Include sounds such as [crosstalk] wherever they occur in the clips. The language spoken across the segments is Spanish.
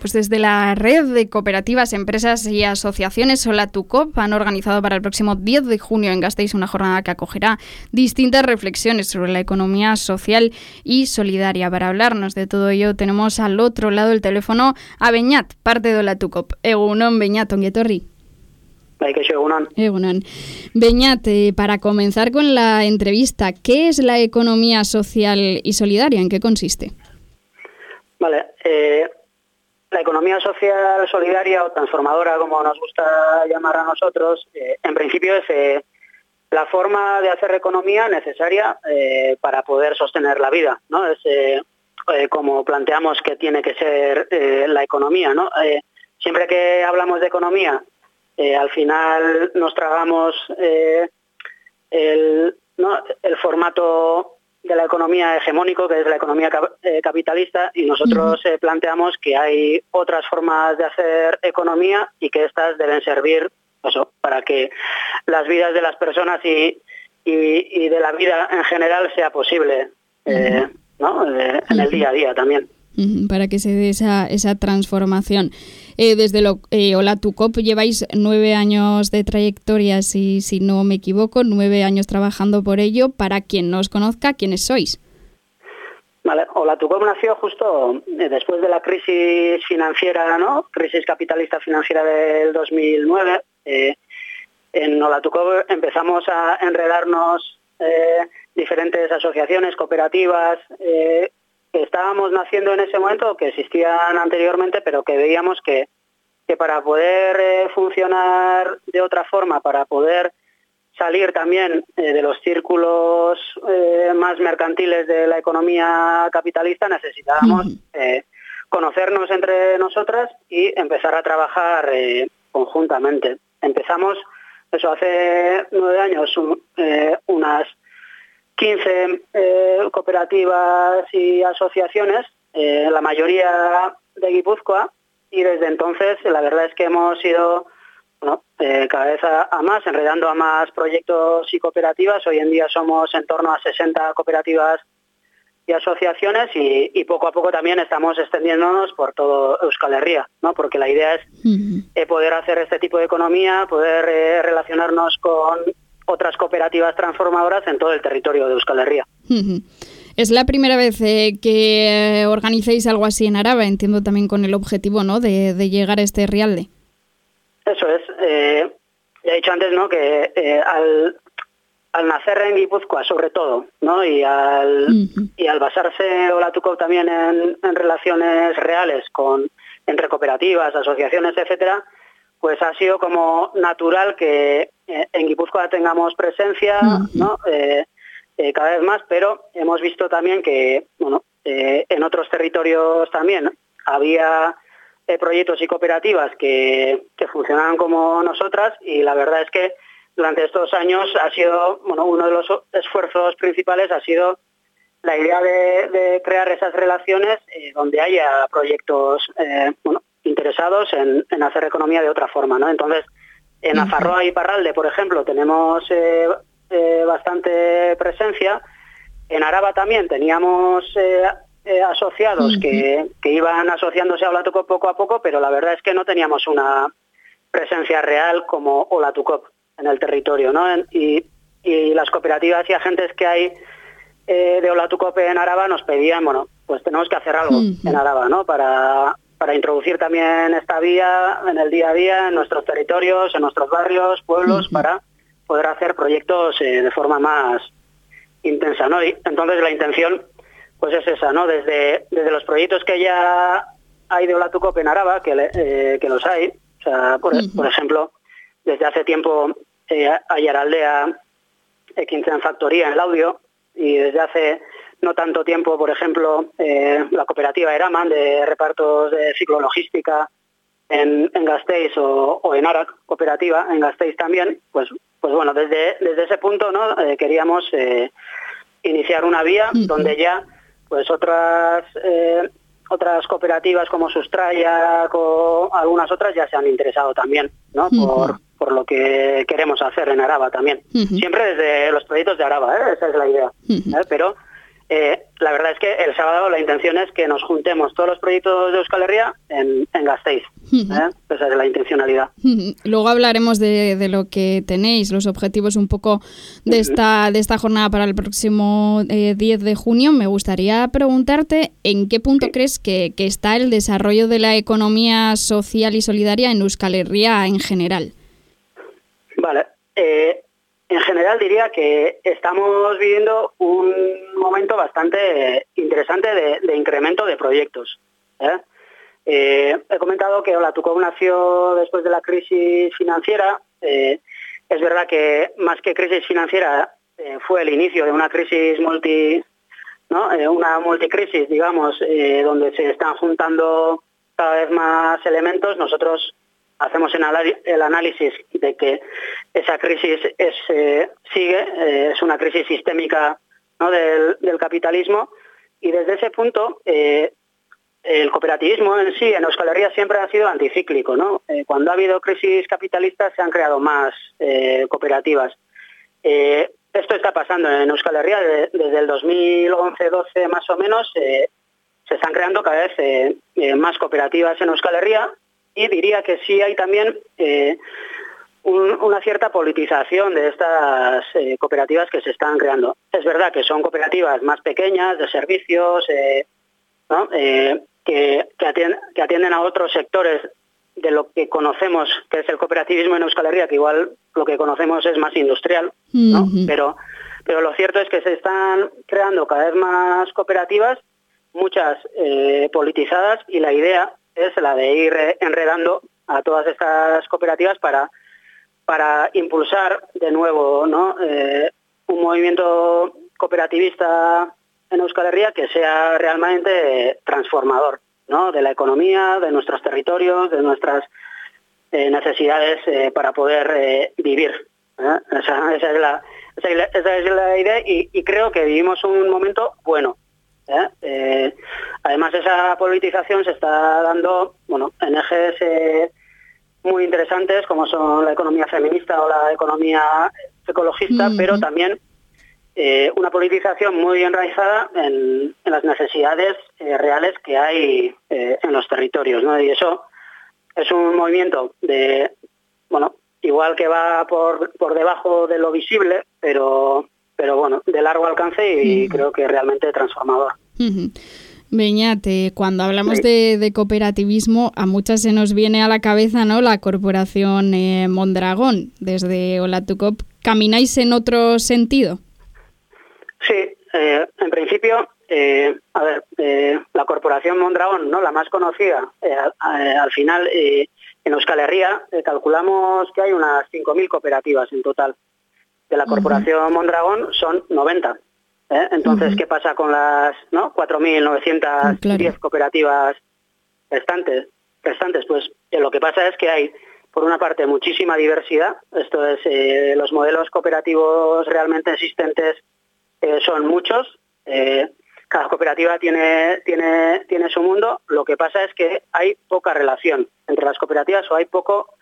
pues desde la red de cooperativas, empresas y asociaciones Hola Tu COP han organizado para el próximo 10 de junio en Gasteiz una jornada que acogerá distintas reflexiones sobre la economía social y solidaria. Para hablarnos de todo ello tenemos al otro lado del teléfono a Beñat, parte de Hola Tu COP. Egunon, Beñat, onguetorri. Egunon. Beñat, eh, para comenzar con la entrevista, ¿qué es la economía social y solidaria? ¿En qué consiste? Vale, eh, la economía social solidaria o transformadora, como nos gusta llamar a nosotros, eh, en principio es eh, la forma de hacer economía necesaria para poder sostener la vida, ¿no? Es como planteamos que tiene que ser la economía, ¿no? siempre que hablamos de economía, al final nos tragamos el, el formato de la economía hegemónico, que es la economía eh, capitalista, y nosotros eh, planteamos que hay otras formas de hacer economía y que estas deben servir eso, para que las vidas de las personas y, y, de la vida en general sea posible eh, ¿no? en el día a día también. Para que se dé esa, esa transformación. Eh, desde lo, eh, Hola Tu Cop lleváis nueve años de trayectoria, si, si no me equivoco, nueve años trabajando por ello. Para quien no os conozca, ¿quiénes sois? Vale, Hola Tu Cop nació justo eh, después de la crisis financiera, ¿no? Crisis capitalista financiera del 2009. en Hola Tu Cop empezamos a enredarnos diferentes asociaciones, cooperativas, que estábamos naciendo en ese momento, que existían anteriormente, pero que veíamos que, que para poder eh, funcionar de otra forma, para poder salir también eh, de los círculos eh, más mercantiles de la economía capitalista, necesitábamos conocernos entre nosotras y empezar a trabajar conjuntamente. Empezamos, eso hace nueve años, unas 15 eh, cooperativas y asociaciones, eh, la mayoría de Guipúzcoa, y desde entonces la verdad es que hemos ido eh, cada vez a, más, enredando a más proyectos y cooperativas. Hoy en día somos en torno a 60 cooperativas y asociaciones y, poco a poco también estamos extendiéndonos por todo Euskal Herria, ¿no? porque la idea es poder hacer este tipo de economía, poder relacionarnos con otras cooperativas transformadoras en todo el territorio de Euskal Herria. Es la primera vez eh, que organizáis algo así en Araba, entiendo también con el objetivo ¿no? de, llegar a este Rialde. Eso es. Eh, ya he dicho antes ¿no? que eh, al, nacer en Guipúzcoa, sobre todo, ¿no? y, al, y al basarse Olatuco también en, en relaciones reales con entre cooperativas, asociaciones, etcétera, pues ha sido como natural que eh, en Guipúzcoa tengamos presencia, ¿no? Eh, eh, cada vez más, pero hemos visto también que, bueno, en otros territorios también había proyectos y cooperativas que, que funcionaban como nosotras y la verdad es que durante estos años ha sido, bueno, uno de los esfuerzos principales ha sido la idea de, crear esas relaciones donde haya proyectos bueno, interesados en, hacer economía de otra forma, ¿no? Entonces, en Afarroa y Parralde, por ejemplo, tenemos eh, eh, bastante presencia. En Araba también teníamos eh, asociados que, iban asociándose a Olatucop poco a poco, pero la verdad es que no teníamos una presencia real como Olatucop en el territorio, ¿no? Y, las cooperativas y agentes que hay de Olatucop en Araba nos pedían, bueno, pues tenemos que hacer algo en Araba, ¿no? Para, para introducir también esta vía en el día a día, en nuestros territorios, en nuestros barrios, pueblos, para poder hacer proyectos eh, de forma más intensa. ¿no? Y entonces la intención pues es esa, ¿no? Desde, desde los proyectos que ya hay de Olatucop en Araba, que, eh, que los hay, o sea, por, ejemplo, desde hace tiempo eh, hay Araldea, eh, en Factoría en el audio, y desde hace no tanto tiempo, por ejemplo, eh, la cooperativa Eraman de repartos de ciclologística en, en Gasteiz o, en Arac cooperativa en Gasteiz también, pues, pues bueno, desde, desde ese punto no eh, queríamos eh, iniciar una vía donde ya pues otras otras cooperativas como Sustraya o algunas otras ya se han interesado también ¿no? por, por lo que queremos hacer en Araba también. Siempre desde los proyectos de Araba, esa es la idea. Pero Eh, la verdad es que el sábado la intención es que nos juntemos todos los proyectos de Euskal Herria en, en Gasteiz. ¿eh? Esa es la intencionalidad. Luego hablaremos de, lo que tenéis, los objetivos un poco de esta, de esta jornada para el próximo 10 eh, de junio. Me gustaría preguntarte en qué punto crees que, que, está el desarrollo de la economía social y solidaria en Euskal Herria en general. Vale. Eh, en general diría que estamos viviendo un momento bastante interesante de, incremento de proyectos. ¿eh? Eh, he comentado que Olatucov nació después de la crisis financiera. Eh, es verdad que más que crisis financiera fue el inicio de una crisis multi, ¿no? una multicrisis, digamos, donde se están juntando cada vez más elementos. Nosotros hacemos el análisis de que esa crisis eh, sigue, eh, es una crisis sistémica del, capitalismo y desde ese punto eh, el cooperativismo en sí en Euskal siempre ha sido anticíclico. cuando ha habido crisis capitalistas se han creado más cooperativas. esto está pasando en Euskal Herria desde el 2011-12 más o menos. se están creando cada vez más cooperativas en Euskal Herria y diría que sí hay también eh, una cierta politización de estas eh, cooperativas que se están creando. Es verdad que son cooperativas más pequeñas, de servicios, eh, que, atienden, a otros sectores de lo que conocemos, que es el cooperativismo en Euskal Herria, que igual lo que conocemos es más industrial, pero, pero lo cierto es que se están creando cada vez más cooperativas, muchas politizadas, y la idea es la de ir enredando a todas estas cooperativas para, para impulsar de nuevo ¿no? Eh, un movimiento cooperativista en Euskal Herria que sea realmente transformador ¿no? de la economía, de nuestros territorios, de nuestras eh, necesidades eh, para poder vivir. Esa, es la, esa, es la idea y, y creo que vivimos un momento bueno ¿eh? Eh, además, esa politización se está dando bueno, en ejes eh, muy interesantes como son la economía feminista o la economía ecologista, pero también una politización muy enraizada en, las necesidades reales que hay en los territorios. Y eso es un movimiento de, bueno, igual que va por, por debajo de lo visible, pero pero bueno, de largo alcance y creo que realmente transformador. Beñate, cuando hablamos de, cooperativismo, a muchas se nos viene a la cabeza ¿no? la corporación eh, Mondragón. Desde Olatucop, ¿camináis en otro sentido? Sí, eh, en principio, eh, a ver, la corporación Mondragón, ¿no? la más conocida, al final en Euskal Herria calculamos que hay unas 5.000 cooperativas en total de la Corporación Mondragón son 90. ¿Eh? Entonces, ¿qué pasa con las ¿no? 4.910 cooperativas restantes? restantes? Pues eh, lo que pasa es que hay, por una parte, muchísima diversidad. Esto es, eh, los modelos cooperativos realmente existentes son muchos. cada cooperativa tiene, tiene, tiene su mundo. Lo que pasa es que hay poca relación entre las cooperativas o hay poco,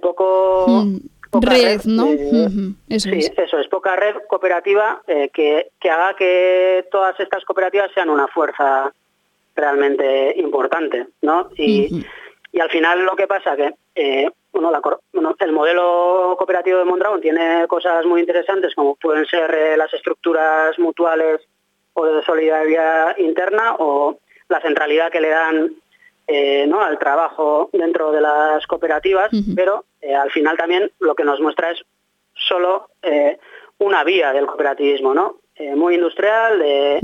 poco mm red, ¿no? Eso sí, es. eso es, poca red cooperativa eh, que, haga que todas estas cooperativas sean una fuerza realmente importante, ¿no? Y, al final lo que pasa que eh, bueno, el modelo cooperativo de Mondragón tiene cosas muy interesantes como pueden ser eh, las estructuras mutuales o de solidaridad interna o la centralidad que le dan eh, ¿no? al trabajo dentro de las cooperativas, pero eh, al final también lo que nos muestra es solo eh, una vía del cooperativismo, ¿no? muy industrial, de,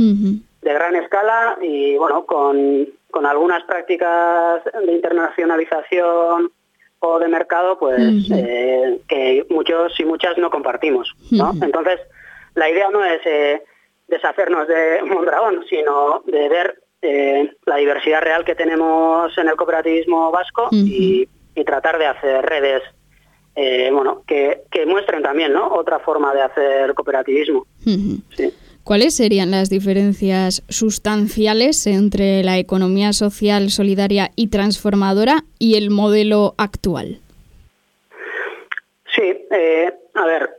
gran escala y bueno, con, algunas prácticas de internacionalización o de mercado, pues que muchos y muchas no compartimos, ¿no? Entonces, la idea no es deshacernos de Mondragón, sino de ver eh, la diversidad real que tenemos en el cooperativismo vasco y, tratar de hacer redes eh, bueno, que, muestren también ¿no? otra forma de hacer cooperativismo. ¿Cuáles serían las diferencias sustanciales entre la economía social, solidaria y transformadora y el modelo actual? Sí, eh, a ver,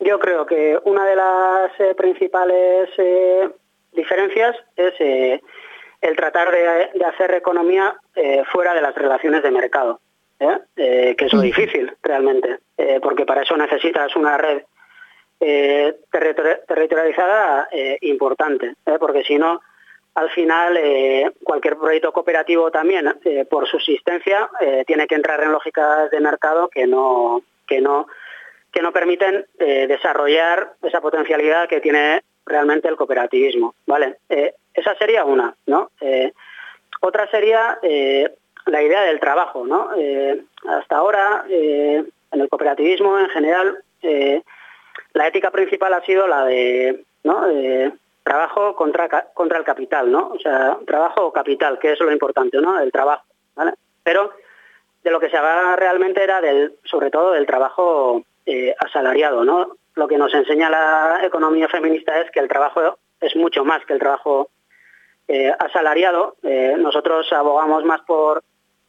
yo creo que una de las eh, principales diferencias es eh, el tratar de, hacer economía fuera de las relaciones de mercado, que es lo difícil realmente, porque para eso necesitas una red territorializada importante, porque si no, al final cualquier proyecto cooperativo también, por subsistencia, tiene que entrar en lógicas de mercado que no, que no que no permiten eh, desarrollar esa potencialidad que tiene realmente el cooperativismo. ¿vale? Eh, esa sería una. ¿no? Eh, otra sería la idea del trabajo. ¿no? hasta ahora, en el cooperativismo en general, la ética principal ha sido la de ¿no? trabajo contra, contra el capital, ¿no? O sea, trabajo o capital, que es lo importante, ¿no? El trabajo, ¿vale? Pero de lo que se hablaba realmente era del, sobre todo del trabajo eh, asalariado, ¿no? Lo que nos enseña la economía feminista es que el trabajo es mucho más que el trabajo eh, asalariado. Eh, nosotros abogamos más por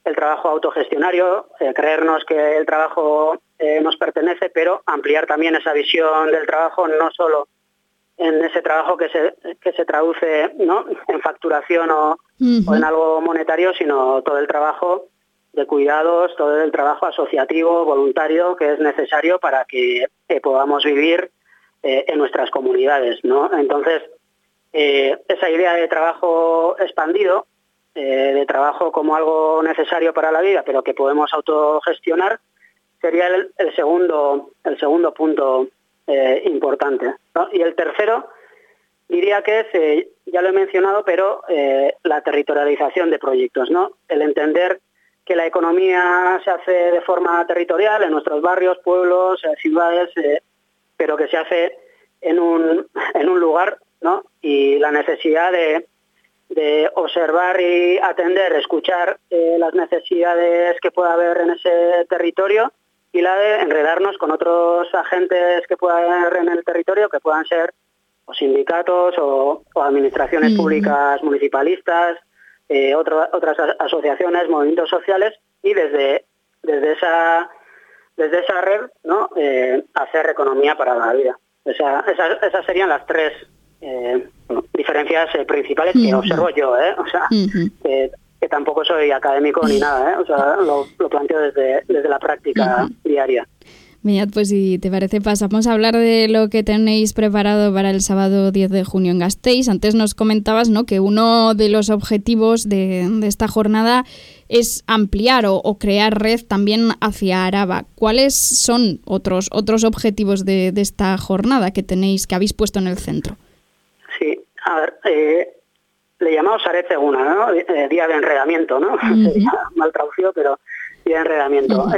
el trabajo autogestionario, creernos que el trabajo nos pertenece, pero ampliar también esa visión del trabajo no solo en ese trabajo que se, que se traduce ¿no? en facturación o, o en algo monetario, sino todo el trabajo de cuidados, todo el trabajo asociativo, voluntario que es necesario para que eh, podamos vivir eh, en nuestras comunidades. ¿no? Entonces, eh, esa idea de trabajo expandido, de trabajo como algo necesario para la vida, pero que podemos autogestionar, sería el, segundo, el segundo punto importante. Y el tercero, diría que es, ya lo he mencionado, pero la territorialización de proyectos, ¿no? El entender que la economía se hace de forma territorial en nuestros barrios, pueblos, eh, ciudades, eh, pero que se hace en un, [laughs] en un lugar, ¿no? Y la necesidad de, observar y atender, escuchar eh, las necesidades que pueda haber en ese territorio y la de enredarnos con otros agentes que pueda haber en el territorio, que puedan ser o sindicatos o, administraciones públicas municipalistas, eh, otras asociaciones, movimientos sociales y desde, desde, esa, desde esa red ¿no? Eh, hacer economía para la vida. Esa, esas, serían las tres eh, diferencias principales que observo yo, o sea, que, tampoco soy académico ni nada, o sea, lo, planteo desde, desde la práctica diaria. Mirad, pues si te parece pasamos a hablar de lo que tenéis preparado para el sábado 10 de junio en Gasteiz. Antes nos comentabas ¿no? que uno de los objetivos de, esta jornada es ampliar o, crear red también hacia Araba. ¿Cuáles son otros, otros objetivos de, esta jornada que tenéis, que habéis puesto en el centro? Sí, a ver, eh, le llamamos Arete una, ¿no? Eh, día de enredamiento, ¿no? [laughs] mal traducido, pero día de enredamiento.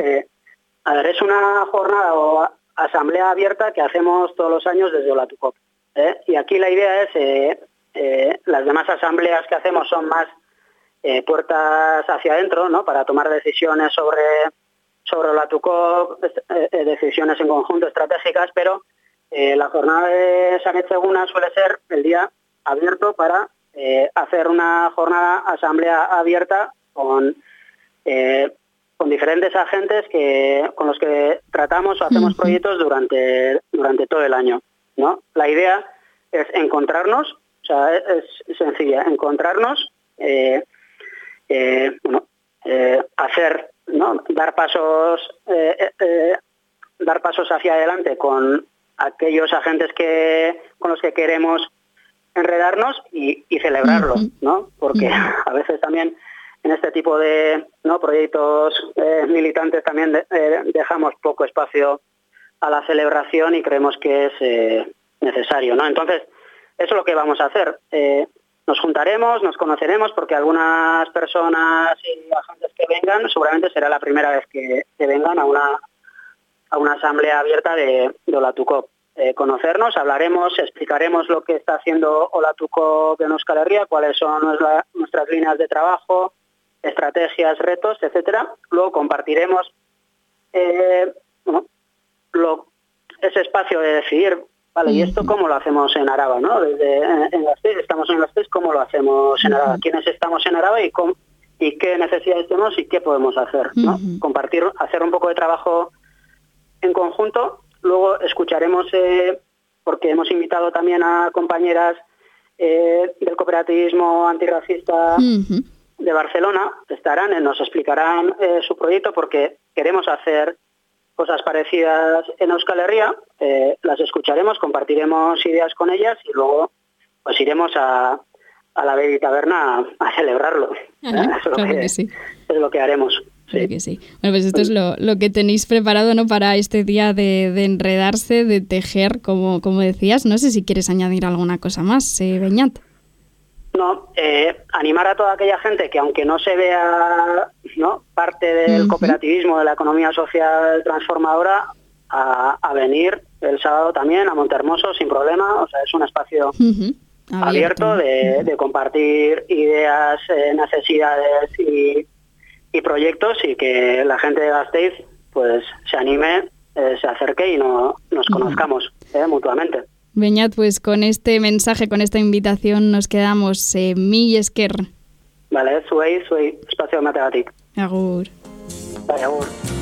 A ver, es una jornada o asamblea abierta que hacemos todos los años desde Olatucop. ¿eh? Y aquí la idea es, eh, eh, las demás asambleas que hacemos son más puertas hacia adentro, ¿no? Para tomar decisiones sobre, sobre Olatucop, decisiones en conjunto estratégicas, pero la jornada de San Seguna suele ser el día abierto para hacer una jornada asamblea abierta con con diferentes agentes que, con los que tratamos o hacemos proyectos durante, durante todo el año. ¿no? La idea es encontrarnos, o sea, es, sencilla, encontrarnos, eh, eh, eh, hacer, ¿no? dar pasos, dar pasos hacia adelante con aquellos agentes que, con los que queremos enredarnos y, celebrarlos, ¿no? Porque [laughs] a veces también en este tipo de proyectos eh, militantes también eh, dejamos poco espacio a la celebración y creemos que es eh, necesario. ¿no? Entonces, eso es lo que vamos a hacer. nos juntaremos, nos conoceremos, porque algunas personas y agentes que vengan seguramente será la primera vez que, vengan a una, a una asamblea abierta de, de Olatucop. conocernos, hablaremos, explicaremos lo que está haciendo Olatucop en Euskal Herria, cuáles son nuestras líneas de trabajo, estrategias, retos, etcétera. Luego compartiremos eh, ese espacio de decidir, vale, ¿y esto cómo lo hacemos en Araba? ¿no? Desde en las estamos en las tres, ¿cómo lo hacemos en Araba? ¿Quiénes estamos en Araba y, y qué necesidades tenemos y qué podemos hacer? ¿no? Compartir, hacer un poco de trabajo en conjunto luego escucharemos, eh, porque hemos invitado también a compañeras eh, del cooperativismo antirracista de Barcelona, estarán, eh, nos explicarán su proyecto porque queremos hacer cosas parecidas en Euskal Herria, las escucharemos, compartiremos ideas con ellas y luego pues iremos a, a la Baby Taberna a, celebrarlo. [laughs] es, lo que, haremos. Sí. que sí. Bueno, pues esto es lo, que tenéis preparado ¿no? para este día de, enredarse, de tejer, como, como decías. No sé si quieres añadir alguna cosa más, eh, Beñat. No, eh, animar a toda aquella gente que aunque no se vea ¿no? parte del cooperativismo, de la economía social transformadora, a, venir el sábado también a Montermoso sin problema. O sea, es un espacio abierto, de, compartir ideas, eh, necesidades y, proyectos y que la gente de Gasteiz pues se anime, eh, se acerque y no, nos conozcamos mutuamente. Beñat, pues con este mensaje, con esta invitación nos quedamos. Eh, mi esker. Vale, zuei, zuei, espacio matemático. Agur. agur.